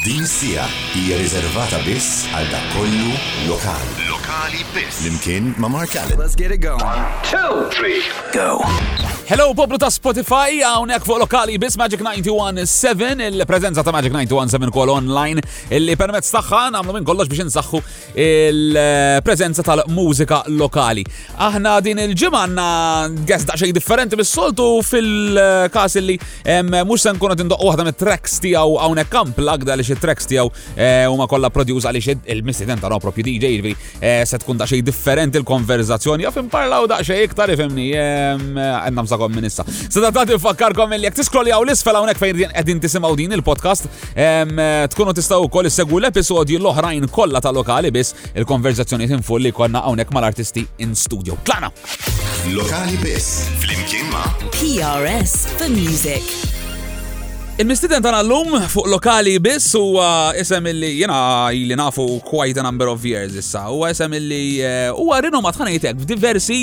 Din is-siegħa hija riservata biss għal dak kollu lokali. Lokali biss. Flimkien ma' Mark Allen. Let's get it going. One, two, three, go! Hello poplu ta' Spotify, hawnhekk fuq lokali biss Magic 917, il-preżenza ta' Magic 917 kol online illi permezz tagħha nagħmlu minn kollox biex insaħħu il-prezenza tal-mużika lokali. Aħna din il-ġimgħa għandna għes daqsxejn differenti mis-soltu fil-każ li mhux se nkunu tindoq waħda mit-tracks tiegħu hawnhekk kamp l-agda li xi tracks tiegħu eh, huma kollha produce għaliex il-missiden ta' propju DJ ġifieri, eh, se tkun daqsxejn differenti l-konverzazzjoni jaf imparlaw daqsxejn iktar ifhimni għandna msakom minn issa. Sedatati nfakkarkom li jekk tiskroljaw l-isfel hawnhekk fejn qegħdin tisimgħu din il-podcast Tkunu tistaw u koll segwu l-episodji l-oħrajn kollha ta' lokali biss il-konverzazzjoni tinfull li konna hawnhekk mal-artisti in studio. Tlana! Lokali biss, flimkien ma' PRS for Music. Il-mistiden tana l-lum fuq lokali biss u isem illi jena illi nafu quite a number of years issa. U isem illi eh, u għarrinu matħanajtek f'diversi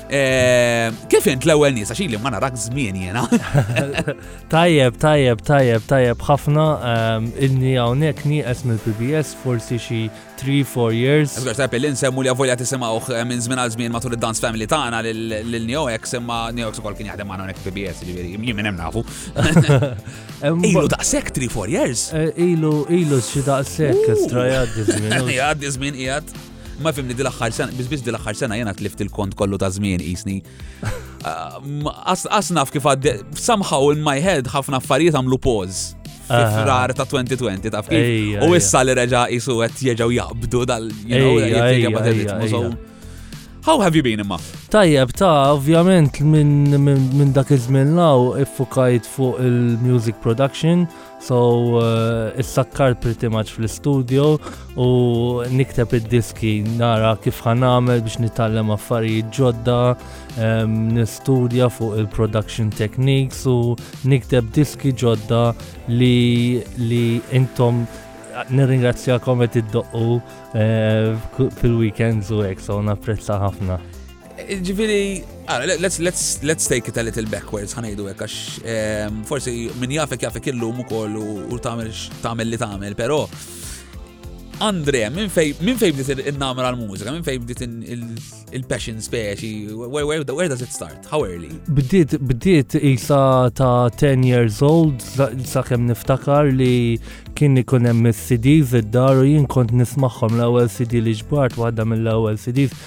Eh, kif int l-ewwel nies għax ma narak żmien jiena. Tajjeb, tajjeb, tajjeb, tajjeb ħafna ehm, inni hawnhekk nieqes mill-PBS forsi xi 3-4 years. Għax tajb li nsemmu li għavolja tisimgħuh eh, minn żmien għal żmien matul id-dance family tagħna lil Neo X imma Neo X ukoll kien jaħdem magħna hawnhekk PBS ġifieri jien minn hemm nafu. Ilu daqshekk 3-4 years. Eh, ilu ilu xi daqshekk strajad żmien. Jgħaddi żmien qiegħed. Ma fimni dil-axħar sena, bizbiz dil-axħar sena jena tlift il-kont kollu ta' żmien isni. Asnaf kif għadde, somehow in my head ħafna affarijiet għamlu pause frar ta' 2020 taf kif. U issa li reġa' jisu għet jieġaw jaqbdu dal How have you been imma? Tajjeb, ta' ovvjament minn dak iż-żmien law iffukajt fuq il-music production So, uh, issakkar pretty much fl-studio u nikteb id-diski nara kif ħanamel biex nitallem affarijiet ġodda, um, nistudja fuq il-production techniques u nikteb diski ġodda li, li intom nirringrazzjakom qed iddoqqu uh, fil-weekends u hekk, so napprezza ħafna. Ġifiri, ah, let's, let's, let's take it a little backwards, ħanajdu għek, għax ehm, forsi min jafek jafek illum u koll u tamel li tamel, pero Andre, minn fej bdiet il-namra l-mużika, minn fej bdiet il-passion speċi, where does it start? How early? Bdiet, bdiet isa ta' 10 years old, sa' kem niftakar li kien ikun hemm is-CDs id-dar u jien kont nismagħhom l-ewwel CD li ġbart waħda mill-ewwel CDs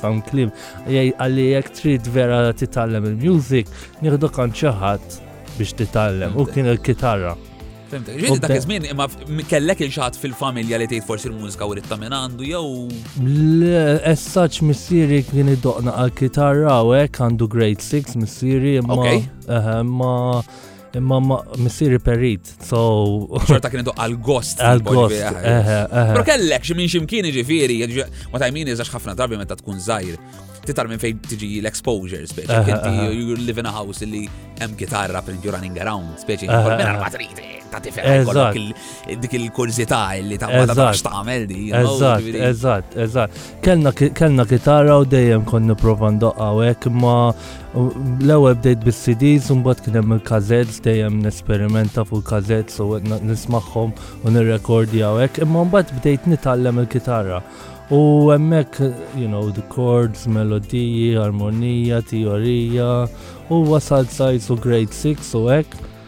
Fan klim, għalli jek trid vera titallem il-music, nieħdu kanċaħat biex titallem, u kien il-kitarra. Ġiet dak iż-żmien imma kellek il-xaħat fil-familja li tgħid forsi l-mużika u ritta minn għandu jew. Essaċ missieri kien idoqna għal-kitarra u hekk għandu grade 6 missieri imma. Ma Imma missieri perit, so. Xorta kien idoq għal-gost. Għal-gost. Eh, eh, eh. Pero kellek xi minn ximkien ġifiri, ma tajmin iżax ħafna drabi meta tkun zaħir. Titar minn fejn tiġi l-exposure, speċi. Kinti you live in a house li hemm gitarra per you running around, speċi. Kol minn għal-matrit, ta' tifel. Dik il-kurzita li ta' ma ta' tagħmel di. Eżatt, eżatt, eżatt. Kellna kellna kitara u dejjem kon nipprova ndoqqa u hekk imma l-ewwel bdejt bis-CDs u mbagħad kien hemm il-kazets dejjem nesperimenta fuq il-kazets u nismagħhom u nirrekordja u hekk imma mbagħad bdejt nitgħallem il-kitara. U hemmhekk, you know, the chords, melodiji, armonija, teorija, u wasalt sajsu grade 6 u hekk.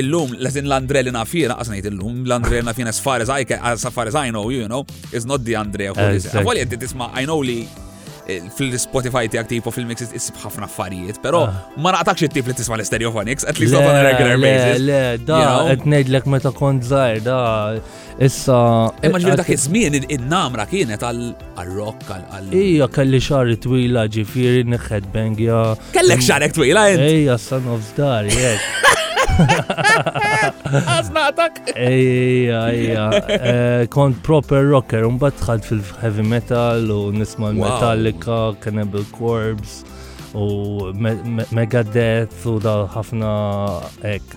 Illum, l-eżin l-Andre li naf jena, għas nejt illum, l-Andre li naf jena as far as I can, as far as I know, you know, is not the Andre. Għavoli għeddi tisma, I know li eh, fil-Spotify tijak tipo fil-mix isib ħafna affarijiet, pero ah. ma naqtakx it-tip li tisma l-stereophonics, at least on a regular basis. Le, le, da, għed nejdlek meta kont zaħir, da, Issa. Imma ġviri dak iż-żmien in-namra kienet għal-rock għal. Ija, kelli xari twila ġifiri neħed bengja. Kellek xarek twila int? Ija, son of star, jek. Għaznatak. Ija, ija. Eh, kont proper rocker, un batħad fil-heavy metal u nisma l-Metallica, Cannibal Corpse. u Megadeth u da ħafna ek.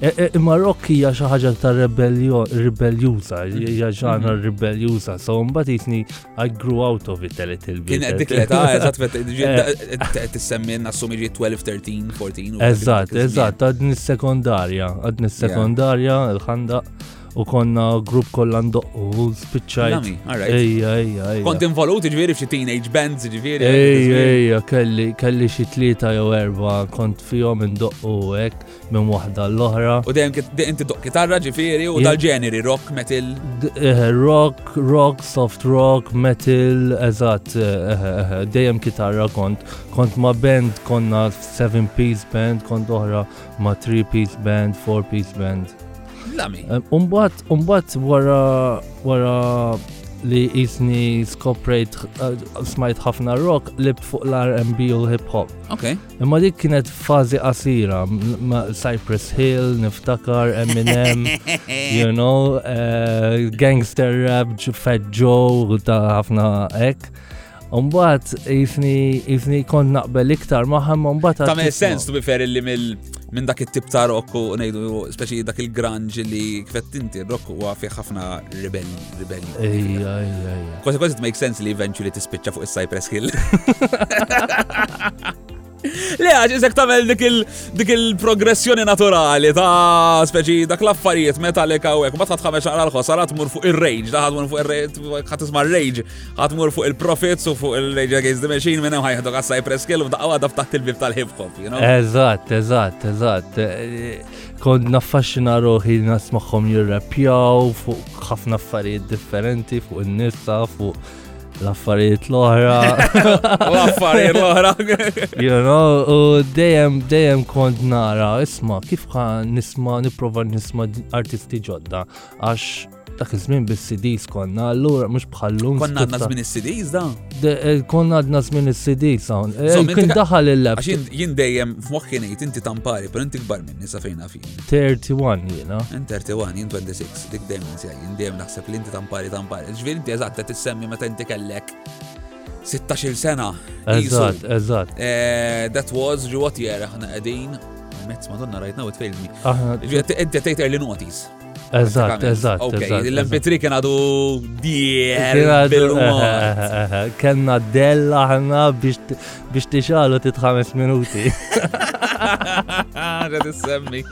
E, e, imma rock hija xi ħaġa ta' rebelljuża, hija ġana mhm. rebelljuża, so mbagħad jisni I grew out of it a little bit. Kien dik l-età eżatt qed eh. tissemmi nassumi ġi 12, 13, 14. Eżatt, eżatt, għadni sekondarja, għadni sekondarja l-ħandaq u konna grupp kollha ndoqqu u spiċċajt. Ejja, ejja, ejja. Kont involuti ġifieri f'xi teenage bands ġifieri. Ejja, ejja, kelli kelli xi tlieta jew erba' kont fihom indoqqu hekk minn waħda l-oħra. U dejjem inti doq kitarra ġifieri u dal-ġeneri rock, metal. Eh, rock, rock, soft rock, metal, eżatt, eh, eh, dejjem kitarra kont. Kont ma' band konna 7 piece band, kont oħra ma' 3 piece band, 4 piece band. Lami. Umbat, umbat wara wara li jisni skoprejt eh, smajt ħafna rock li fuq l-R&B u l-hip hop. Ok. Imma dik kienet fazi qasira, Cypress Hill, niftakar, Eminem, you know, uh, gangster rap, Fat Joe, ta' ħafna ek. Umbat, ifni, ifni kont naqbel iktar maħam, umbat. Ta' me sens tu bifer li minn dak it-tip ta' rokku, nejdu, speċi dak il-granġ li kvettinti, rokku huwa fi ħafna ribelli, ribelli. Ejja, ejja, ejja. Kważi kważi make sense li eventually tispiċċa fuq is cypress Hill. Le, għax isek tamel dik il-progressjoni naturali ta' speċi dak l-affarijiet meta li kaw ek, ma tħat ħameċ għal ħosar għatmur fuq il-rage, da ħatmur fuq il-rage, ħatisma rage, ħatmur fuq il-profits u fuq il-rage against the machine, minna ħajħdu għassa jipreskil u daqqa għadda ftaħt il-bib tal-hip hop, you know? Eżat, eżat, eżat. Kont naffaxxina roħi nasmaħħom jirrepjaw fuq ħafna affarijiet differenti, fuq il-nissa, fuq l-affarijiet l-oħra. l-affarijiet l-oħra. you know, u dejjem, dejjem kont nara, isma, kif ħa nisma, niprofa nisma artisti ġodda, għax dak iż-żmien bis-CDs konna, allura mhux bħallum. Konna għadna żmien is-CDs da? Eh, konna għadna żmien is-CDs hawn. Eh, kien daħal il-lab. Għax jien dejjem f'moħħi ngħid inti tampari, per inti kbar Nisa fejn għafin. 31 jena. In 31, jien 26, dik dejjem insej, jien dejjem naħseb li inti tampari tampari. Ġviri inti eżatt qed issemmi meta inti kellek 16 sena. Eżatt, eżatt. Eh, that was ġuwat jera ħna qegħdin. Mezz madonna rajtna u tfejlmi. Inti tgħid early notis. Eżatt, eżatt. Ok, l-MP3 kien għadu djer. Kenna della ħna biex tixalu tit ħames minuti. Ġed issemmi.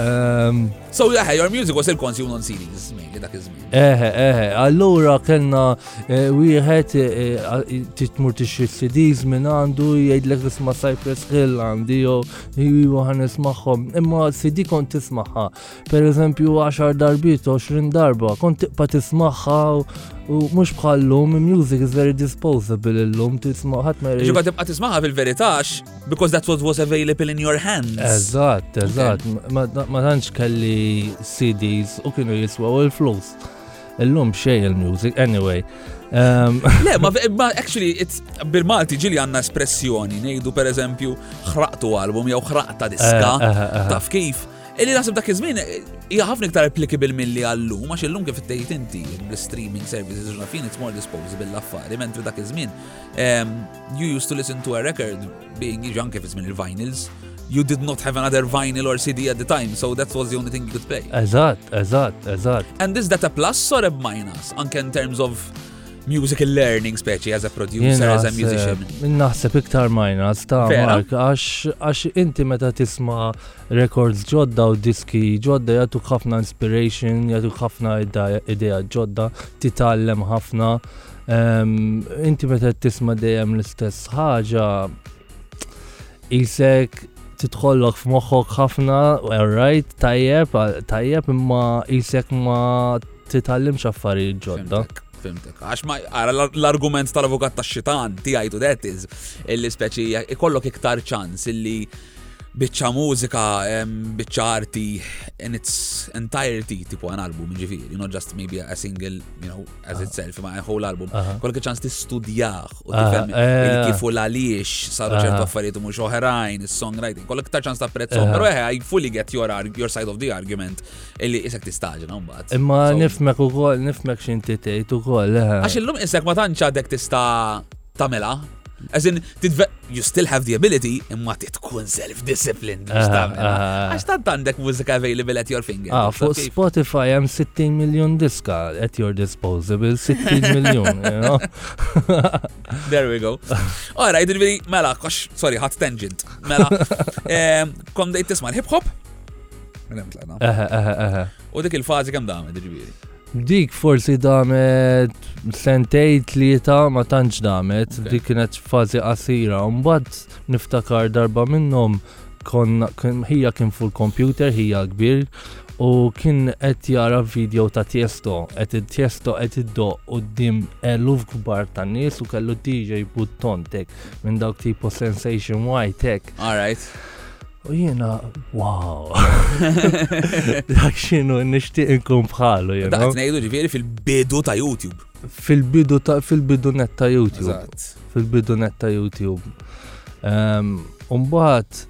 Ehm, so, leħe, your music was il-konsi unon series, li dak iż-żmien. Eħe, eħe, allura kena eh, wieħed eh, eh, titmur tixri CDs minn għandu jgħidlek isma' Cypress Hill għandi jew ħan ismagħhom. Imma CD kont tismaħħa per eżempju 10 darbiet, 20 darba, kont tiqpa tismaħħa u mux bħallum, music is very disposable illum, tisma ħat ma Ġuka tibqa tismaħħa fil-veritax, because that's what was available in your hands. Eżatt, eżatt, ma tantx kelli CDs u kienu jiswaw il-flus. Illum xej il-music, anyway. Um, Le, ma, ma actually, bil-Malti ġili għanna espressjoni, nejdu per eżempju, ħraqtu album jew ħraqta diska, eh, eh, eh, taf kif? Illi nasib dak iż-żmien hija ħafna iktar applicable milli għallum għax illum kif ittejt inti l-streaming services u nafin it's more disposable l-affari mentri dak iż-żmien ehm, you used to listen to a record being jiġi anke fi żmien il-vinyls you did not have another vinyl or CD at the time, so that was the only thing you could play. Eżatt, eżatt, eżatt. And is that a plus or a minus, anke in terms of musical learning speċi as a producer, as a musician. Naħseb iktar minus ta' Mark, għax inti meta tisma Rekords ġodda u diski ġodda jagħtuk ħafna inspiration, jagħtuk ħafna idea ġodda, titgħallem ħafna. Ehm, inti meta tisma' dejjem l-istess ħaġa, isek titħollok f'moħħok ħafna, right, tajjeb, tajjeb imma isek ma titgħallimx affarijiet ġodda. Fimtek. Għax ma l-argument tal-avukat ta' xitan ti għajtu dettiz, illi speċi ikollok iktar ċans illi biċċa mużika, biċċa arti in its entirety, tipo an album, ġifiri, you know, just maybe a single, you know, as itself, ma a whole album. Kolki ċans tistudjaħ u tifhem eh. kif u l-għaliex saru ċertu affarijiet mhux oħrajn, is-songwriting, kollok ta' ċans ta' prezzom, pero eħe, I fully get your, your side of the argument, illi isek tistaġna mbagħad. Imma nifmek ukoll, nifmek x'inti tgħid ukoll. Eh. Għax illum isek ma tantx għadek tista' Tamela. As in, you still have the ability, imma tkun self-disciplined biex ah, tamela. Ah, ah. Għax tant għandek mużika available at your finger. Ah, fuq Spotify hemm 60 miljon diska at your disposable, 60 miljon, you know? There we go. All right, mela, kox, sorry, hot tangent. Mela, eh, kom dejt tisma' l-hip hop, Minn hemm tlaqna. U dik il-fażi kemm damet, ġifieri. Dik forsi damet sentej tlieta ma tantx damet, dik kienet fażi qasira. Mbagħad niftakar darba minnhom konna hija kien fuq il-kompjuter hija kbir u kien qed jara video ta' Tiesto, qed Tiesto qed iddoq qudiem eluf kbar ta' nies u kellu DJ Button tek minn dawk tipo Sensation White tek. All right. U jiena, wow. Dak xinu nishtiq inkun bħalu, jena. Dak nejdu ġifiri fil-bidu ta' YouTube. Fil-bidu ta' fil-bidu net ta' YouTube. Fil-bidu net ta' YouTube. Ehm, umbaħt,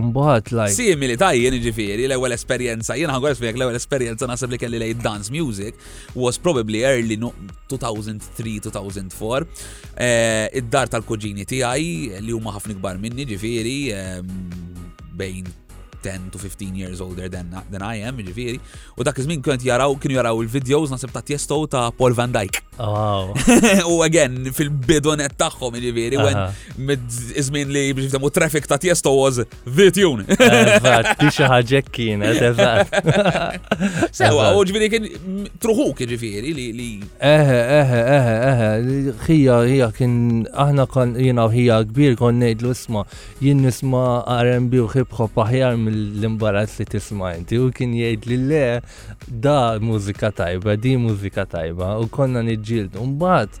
umbaħt like. Simili ta' jien ġifiri, l-ewel esperienza, jien ħagħu esperienza, l-ewel esperienza nasib li kelli lejn dance music, was probably early 2003-2004. Eh, id-dar tal-kuġini tiegħi li huma ħafna kbar minni ġifieri ehm, bejn 10 to 15 years older than, than I am, ġifiri. U dak iż-żmien kont jaraw, kienu jaraw il-videos nasib ta' Tiesto ta' Paul Van Dyke. Wow. u again, fil-bidonet tagħhom, ġifiri, when iż-żmien li biex traffic ta' Tiesto was The tune. Eżatt, di xi ħaġa kienet, eżatt. Sewa, u ġifieri kien truħu ġifieri li li. Eħe, eħe, eħe, eħe, ħija ħija kien aħna kon jiena ħija kbir kon ngħidlu isma' jien nisma' R&B u hip hop aħjar mill-imbarazz li tisma' inti u kien jgħid li le da mużika tajba, di mużika tajba u konna niġġieldu. Mbagħad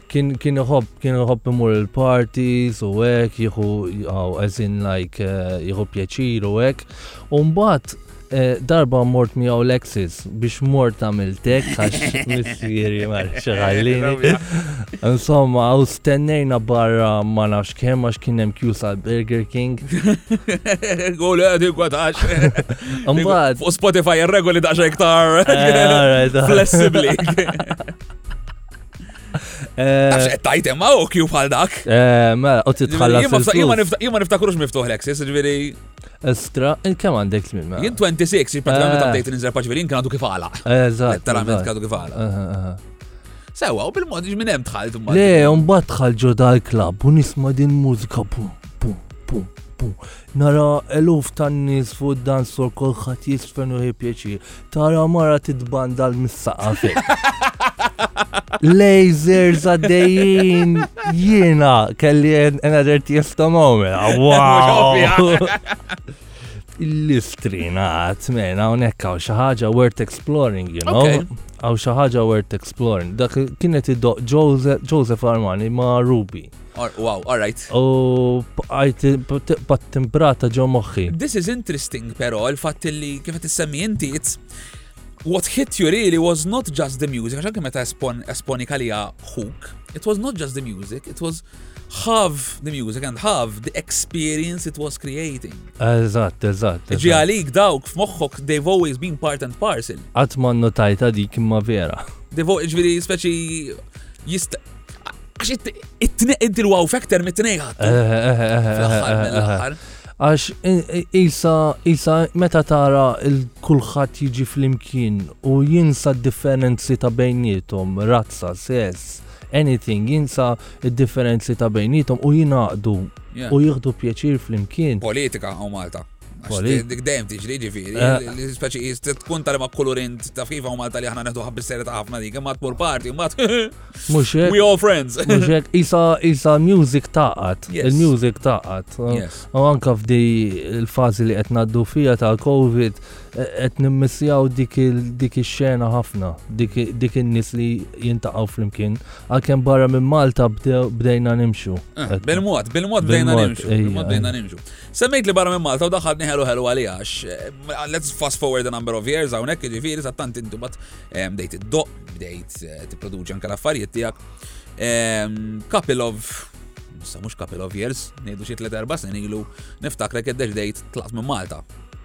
Kien kien iħobb kien iħobb imur il-parties u hekk jieħu as in like eh, jieħu pjaċir u hekk. U mbagħad eh, darba mort miegħu Lexis biex mort għamil tek għax missieri ma xaħallini. Insomma, u stennejna barra ma nafx kemm għax kien hemm kjus għal Burger King. Għoli għadi kwatax. Mbagħad Fuq Spotify regoli daċa iktar Eh, alright, alright. flessibli. Għax qed tajt hemm hawn kju bħal dak. Eh, ma u titħallas. Jien ma niftakrux miftuħ Lexis, ġifieri. Estra, kemm għandek tmim? Jien 26, pratikament eh. bdejt ninżel paċi jien kienu kif għala. Eżatt. Letteralment kienu kif għala. Sewa, u bil-mod minn hemm tħalt. Le, mbagħad tħal ġo dal-klabb u nisma' din mużika pum pum pum pum. Nara eluf tan-nies fuq dan sor kulħadd jisfen u pjaċir. Tara mara titbanda l-missaqa Lasers għaddejjin jiena kelli another tiesto moment. Il-listrina għat, mena, unek għaw xaħġa worth exploring, you know? Għaw xaħġa worth exploring. Dak kienet id-doq Joseph Armani ma' Ruby. Wow, all right. U bqajt tibqat timbrata ġo moħħi. This is interesting, pero, il-fatt li kif qed issemmi inti, it's what hit you really was not just the music, għax anke meta esponi kalija hook, it was not just the music, it was half the music and half the experience it was creating. Eżatt, eżatt. Ġi għalik dawk f'moħħok they've always been part and parcel. Għatman notajta dik imma vera. They've always, ġviri, speċi jista' Għax it-tnejn wow factor mit-tnejn ħadd. Eh, eh, eh, għax isa, isa meta tara il-kulħadd jiġi fl-imkien u jinsa differenzi ta' bejnietom, razza, sess, anything, jinsa differenzi ta' bejnietom u jinaqdu u jieħdu pjaċir fl-imkien. Politika u Malta. Dik dejjem tiġri ġifieri, eh. l-ispeċi tkun tal-ma kulurint ta' FIFA u Malta li aħna neħdu ħabbi serja ta' ħafna dik, imma tmur parti, imma Mhux hekk. We all friends. Mhux hekk isa isa music taqat, il-music taqat. U anka f'di l-fażi li qed ngħaddu fija tal-COVID e- qed nimmissjaw dik ix-xena ħafna, dik in-nies li jintaqgħu flimkien. Għalkemm barra minn Malta bdejna nimxu. Ah, bil-mod, bil-mod bdejna nimxu. Bil-mod bdejna nimxu. Semmejt li barra minn Malta u daħħadni ħelu ħelu għalija eh, let's fast forward a number of years hawnhekk jiġifieri sa tant intu bat eh, bdejt id-doq bdejt eh, tipproduċi anke l-affarijiet tiegħek. Ehm, couple of sa mhux couple of years, ngħidu xi tliet erba' snin ilu niftakrek id dejt tlaqt minn Malta.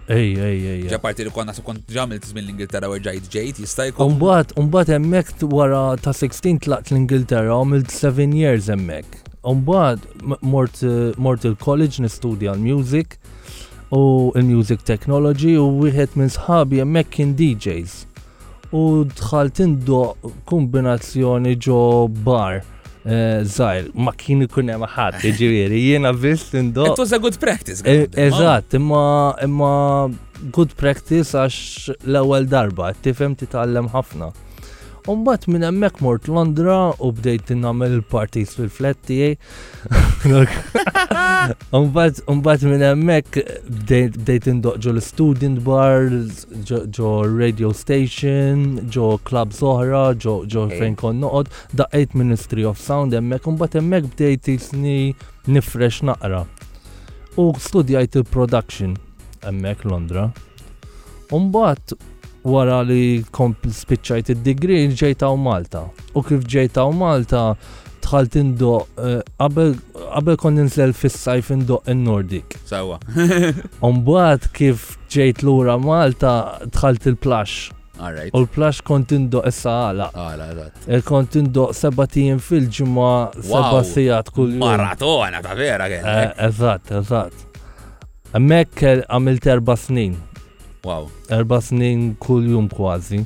Ej, ej, ej. Ġa parti li konna kont ġamil t-zmin l-Ingilterra u ġajt ġejt, jista' jkun. Umbat, umbat emmek wara ta' 16 tlaqt l-Ingilterra, għamilt 7 years emmek. Umbat, mort, mort il-college nistudja l-music u il-music technology u wieħed minn sħabi emmek kien DJs. u dħalt indoq kombinazzjoni ġo bar eh, zaħir, ma kien ikun hemm ħadd, jiġifieri jiena biss indoq. It was a good practice. Eh, eżatt, imma imma good practice għax l-ewwel darba, tifhem titgħallem ħafna. Umbat minn hemmhekk mort Londra u bdejt nagħmel parties fil-flat tiegħi Umbat, umbat minn emmek bdejt indoq ġo l-student bar, ġo radio station, ġo club soħra, ġo fejn kon noqod, daqqajt Ministry of Sound emmek, umbat emmek bdejt jisni nifresh naqra. U studjajt il-production emmek Londra. Umbat, wara li komp spiċċajt id-degree ġejtaw Malta. U kif ġejtaw Malta, Malta dħalt indoq, eh, qabel kon ninżel fis-sajf indoq in-Nordic. Sawa. Umbat kif ġejt lura Malta dħalt il-plax. U l-plax kont indoq issa għala. Għala, eżatt. Eh, kont indoq sebatijin fil-ġimma seba sijat kull jum. Maratona ta' vera kien. Eh, eżatt, eżatt. Mek għamil erba snin. Wow. Erba snin kull jum kważi.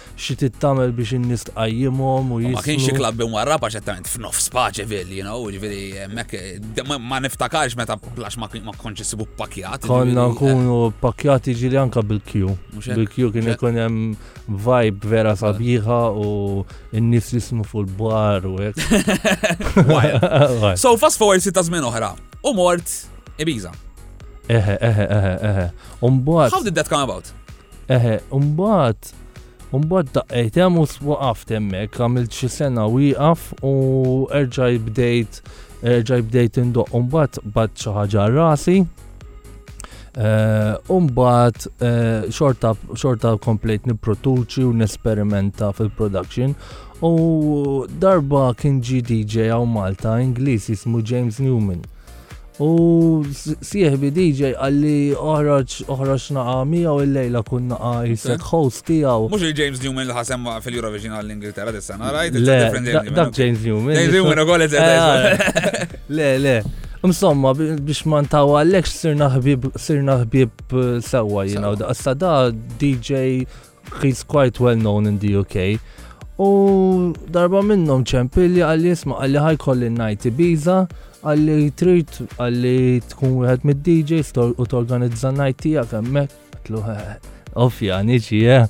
Xi trid tagħmel biex in-nies tqajjimhom u jismu. Ma kienx xi klabb imwarrab għax qed f'nofs Paċeville, you know, ġifieri hemmhekk eh, ma niftakarx meta plax ma kontx isibu pakjat. Konna eh. nkunu pakjat jiġri anke bil-kju. Bil-kju kien ikun hemm vibe vera sabiħa u n-nies jismu fuq il-bar u hekk. So fast forward sitta żmien oħra u mort Ibiza. Eħe, eħe, eħe, eħe. Umbagħad. How did that come about? Eħe, mbagħad mbagħad daqqejt hemm u waqaft hemmhekk, għamilt xi sena wieqaf u erġa' bdejt erġa' bdejt indoq mbagħad bad xi ħaġa rasi. Eh, mbagħad eh, xorta xorta komplejt nipproduċi u nesperimenta fil-production u darba kien ġi DJ għaw Malta Ingliż jismu James Newman U sieħbi DJ għalli oħroġ oħroġ naqa miegħu il-lejla kun naqa jisek host tiegħu. Mhux il-James Newman li ħasem fil-Eurovision għall-Ingilterra dissa narajt. Le, dak James Newman. James Newman ukoll eh, Le, le. Insomma, biex ma ntaw għalek sirna ħbib sirna ħbib eh, sewwa jina u daqsa da DJ He's quite well known in the UK. U darba minnhom ċempilli għalli jisma' għalli ħajkolli n-najti biża għalli trid għalli tkun wieħed mid-DJs u torganizza n-najt tiegħek hemmhekk. Għatlu offja niġi, eh.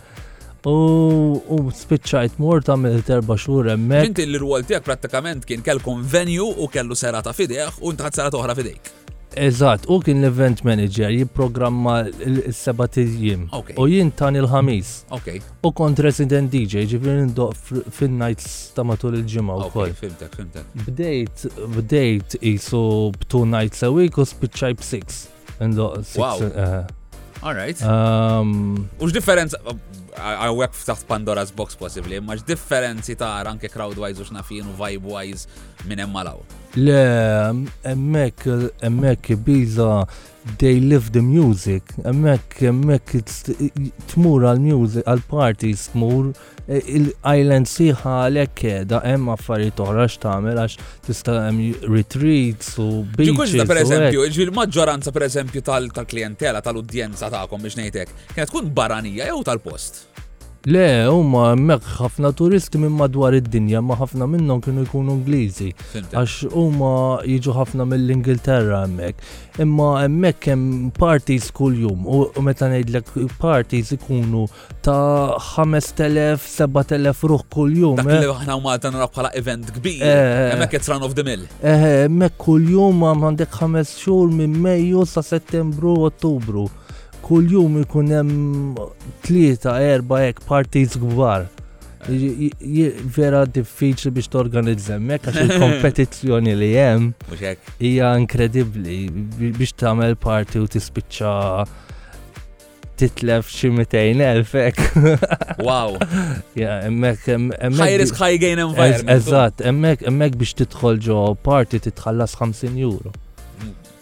U spiċċajt mor ta' mill terba xhur hemmhekk. Inti l-rwol tiegħek prattikament kien kelkom venju u kellu serata fidejh u ntħad serata oħra fidejk. Eżatt, u kien l-event manager jipprogramma s-seba tijiem. U jien tan il-ħamis. U kont resident DJ, ġifri nindoq fin-nights ta' matul il-ġimgħa wkoll. Fimtek, fimtek. Bdejt, bdejt isu b'two nights a week u spiċċaj b'six. Indoq six. Eh. All right. Um, u x'differenza għawek f'taħt Pandora's Box possibli, ma x'differenzi ta' anke crowd-wise u x'nafin u vibe-wise minn hemm malaw. Le, emmek, emmek biza they live the music, emmek, emmek tmur għal-music, għal-parties tmur, e, il-island siħa għalek da hemm affarijiet oħra x'tagħmel għax tista' hemm retreats u beaches. per eżempju, il-maġġoranza per eżempju tal-klientela tal-udjenza tagħkom biex ngħidlek, kienet tkun barranija jew tal-post? Le, huma hemmhekk ħafna turisti minn madwar id-dinja, ma ħafna minnhom kienu jkunu Ingliżi. Għax huma jiġu ħafna mill-Ingilterra hemmhekk. Imma hemmhekk hemm parties kuljum u meta ngħidlek parties ikunu ta' 5000, 7000 ruħ kuljum. Dak eh? li aħna u Malta nara bħala event kbir. Eh, eh. Hemmhekk it's run of the mill. Hemmhekk kuljum għandek ħames xhur minn Mejju sa Settembru, Ottubru. Kuljum ikun hemm tlieta, erba' hekk partits kbar. Vera diffiċli biex torganizza hemmhekk għax il-kompetizzjoni li hemm hija inkredibbli biex tagħmel parti u tispiċċa titlef xi 200 elf hekk. Wow. Ja, hemmhekk hemmhekk. High risk high gain environment. Eżatt, hemmhekk hemmhekk biex tidħol ġo parti titħallas 50 euro.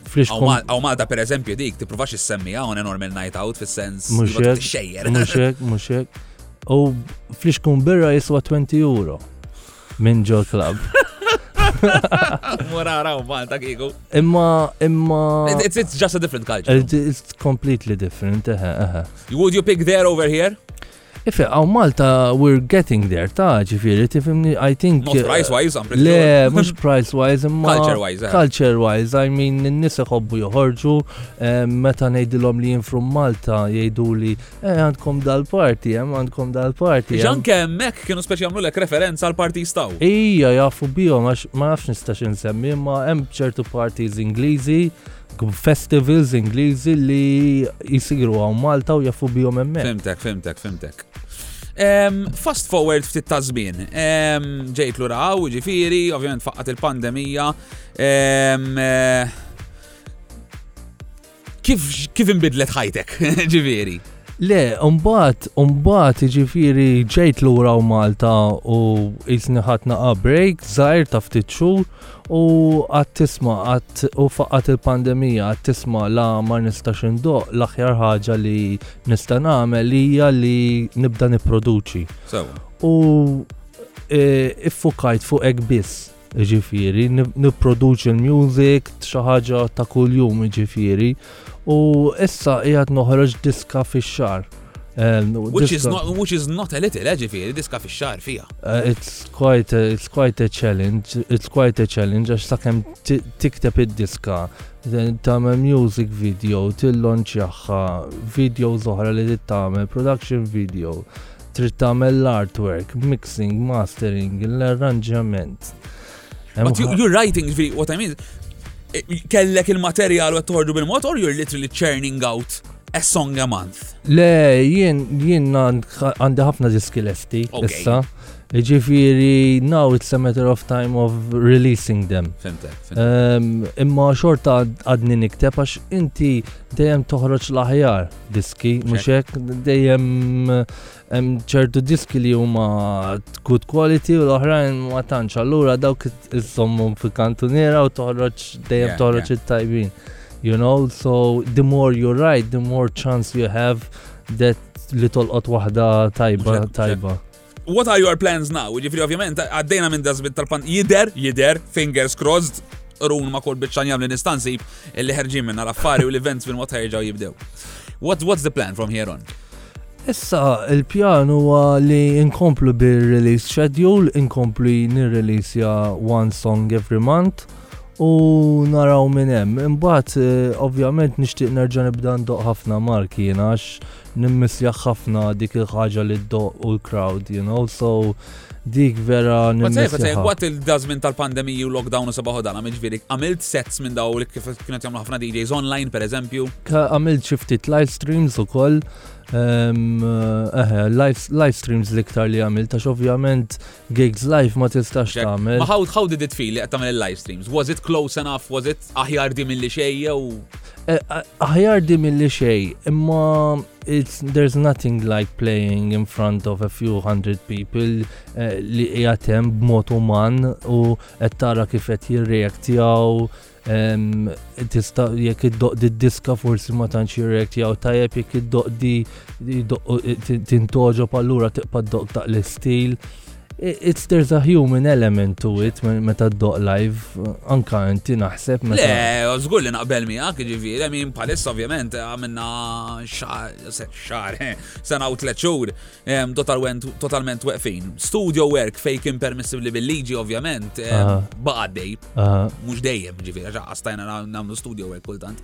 Għaw maħda per eżempju dik, ti provax jissemmi għaw enormen night out fil-sens. Muxek, muxek, muxek. U fliexkun birra jiswa 20 euro minn ġol club. Mura raw Malta kiku. Imma, imma. It's, it's just a different culture. It's, it's completely different, eħe, eħe. Would you pick there over here? Ife, għaw Malta, we're getting there, ta' ġifiri, tifimni, I think. Not uh, price-wise, I'm pretty Le, mux price-wise, imma. Culture-wise, eh. Culture-wise, I mean, n-nisa xobbu joħorġu, eh, meta nejdilom li jinfrum Malta, jgħidu li, eh, għandkom dal-parti, eh, għandkom dal-parti. Ġan kemmek kienu speċi għamlu lek referenza għal-parti staw. Ija, jaffu bijom, ma nafx nistax nsemmi, ma hemm ċertu partiz Ingliżi, festivals Ingliżi li jisiru għaw Malta u jafu bihom hemmhekk. Fimtek, fimtek, fimtek. Fast forward ftit ta' żmien. Ġejt lura hawn, ġifieri, ovvjament faqat il-pandemija. Eh, kif imbidlet ħajtek, ġifieri? Le, umbat, umbat, ġifieri ġejt lura u Malta u jisni ħatna break, zaħir ta' ftit xhur U għad tisma, għad u faqqat il-pandemija, għad tisma la ma nistax indoq, l-aħjar ħaġa li nista nagħmel hija li nibda nipproduċi. U e, iffukajt fuq hekk biss. Ġifiri, nipproduċi l-music, xi ħaġa ta' kuljum ġifiri. U issa qiegħed noħroġ diska fix-xar. Um, which, is not, which is not a little, eh, ġifiri, diska fi xar fija. Uh, it's, quite a, it's quite a challenge, it's quite a challenge, għax sakem tikteb id-diska, tagħmel music video, tillonċjaħħa, video zoħra li tittamel, production video, trid tagħmel l-artwork, mixing, mastering, l-arranġament. But you, you're writing, what I mean, eh, kellek il-materjal u toħorġu bil-mod, or you're literally churning out a song a month? Le, jien jien għandi ħafna diski lefti issa. Ġifiri, now it's a matter of time of releasing them. Fimte. Ehm, imma xorta għadni nikteb għax inti dejjem toħroġ l-aħjar diski, muxek, dejjem Hemm ċertu diski li huma good quality u l-oħrajn ma tantx, allura dawk iżommhom fi kantuniera u toħroġ dejjem toħroġ it-tajbin. You know, so the more you write, the more chance you have that li tolqot waħda tajba tajba. What are your plans now? Ġifiri, ovvjament, għaddejna minn dazbit tal-pan. Jider, jider, fingers crossed, run ma kol bieċan jamli nistanzi li ħerġin minna l-affari u l-events fil-mot ħerġaw jibdew. What, what's the plan from here on? Issa, il-pjan huwa li inkomplu bir-release schedule, inkomplu nirreleasja one song every month u naraw minn hemm. Imbagħad eh, ovvjament nixtieq nerġa' nibda ndoq ħafna marki għax nimmissja ħafna dik il-ħaġa li ddoq u l-crowd, you know, so Dik vera Għazaj, għazaj, għat il-dazmin tal-pandemiju, lockdown u sabaħu dan, għamil ġviri, għamilt sets minn daw li kif kienet jamlu ħafna DJs online, per eżempju. Għamilt xiftit live streams u koll, ehm, eh, eh, live streams li ktar li għamil, tax ovvjament gigs live ma tistax għamil. Ma how, how did it feel li għat għamil live streams? Was it close enough? Was it aħjar di mill-li xejja u? Eh, eh, aħjar di mill-li xej, imma there's nothing like playing in front of a few hundred people eh, li jgħatem b'mod uman u qed tara kif qed jirreaktjaw tista jekk iddoq di diska forsi ma tantx jirrekt jew tajjeb jekk iddoq di tintoġob allura tiqpa' doq ta' l-istil. It's there's a human element to it meta d-doq live, anka inti naħseb. Le, zgur li naqbel miegħek, ġifieri, min paless ovvjament għamilna xar, sena u tliet xhur totalment weqfin. Studio work fake impermissibli bil-liġi ovvjament baqaddej, mhux dejjem ġifieri, għastajna nagħmlu studio work kultant.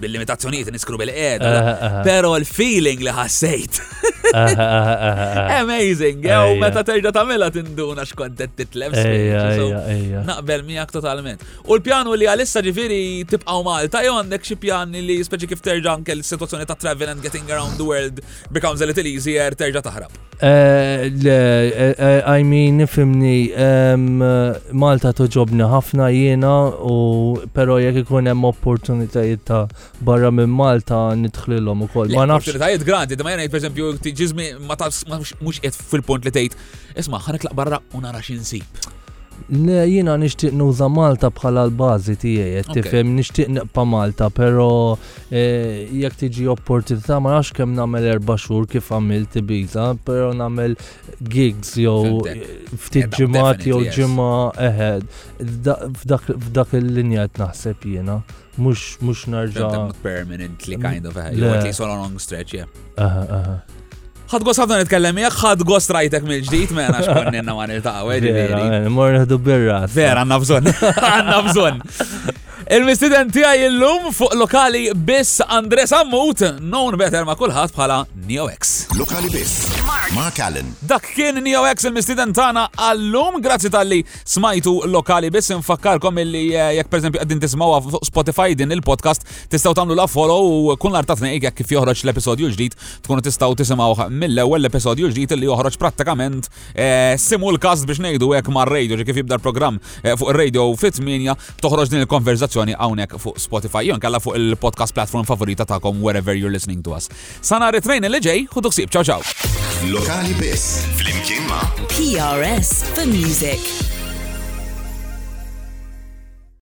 bil-limitazzjonijiet niskru bil-qeda. Pero l-feeling li ħassejt. Amazing, jew meta terġa' tagħmilha tinduna x'kont qed titlef Naqbel miegħek totalment. U l-pjanu li għalissa ġifieri tibqgħu Malta jew għandek xi pjan li speċi kif terġa' anke l-sitwazzjoni ta' travel and getting around the world becomes a little easier terġa' taħrab. Eh, le, eh, I mean, nifimni, Malta toġobni ħafna jiena, u pero jek ikun hemm opportunitajiet ta' barra minn Malta nidħlilhom ukoll. Ma nafx. Opportunitajiet grandi, ma jgħid pereżempju ġiżmi ma tafx mhux qed fil-punt li tgħid, isma' ħanetlaq barra u nara x'insib. Le, jina nishtiq nuża Malta bħala l-bazi tijaj, tifem, nishtiq nibqa Malta, pero Eh, jekk tiġi opportunità ma nafx kemm nagħmel erba' xhur kif għamil tibita, però nagħmel gigs jew ftit ġimgħat jew ġimgħa eħed. F'dak il-linja qed naħseb jiena. Mhux mhux nerġa'. Permanently kind of eħed. Jew li so long stretch, yeah. Ħad gost ħafna nitkellem miegħek, ħad gost rajtek mill-ġdid, mela x'konninna ma niltaqgħu, eh, ġifieri. Eh, mor neħdu birra. Vera, għandna bżonn. Għandna bżonn. Il-mistiden tiegħi illum fuq lokali biss Andres Ammut, known better ma' kulħadd bħala NeoX. Lokali biss. Mark Allen. Dak kien NeoX il-mistiden tagħna għallum, grazzi tal-li smajtu lokali biss infakkarkom illi eh, jekk pereżempju qegħdin tismawha fuq Spotify din il-podcast tistgħu tagħmlu la follow u kun l-artatni jekk kif joħroġ l-episodju ġdid tkunu tistgħu tisimgħuh mill-ewwel episodju ġdid li joħroġ prattikament eh, simulcast biex ngħidu hekk mar-radio ġi kif jibda l-programm eh, fuq ir-radio fit-8 toħroġ din il-konverzazzjoni hawnhekk fuq Spotify jew kalla fuq il-podcast platform favorita tagħkom wherever you're listening to us. Sa nhar it-trejn li ġej u tuksib ċaw ċaw. Lokali biss flimkien ma' PRS for Music.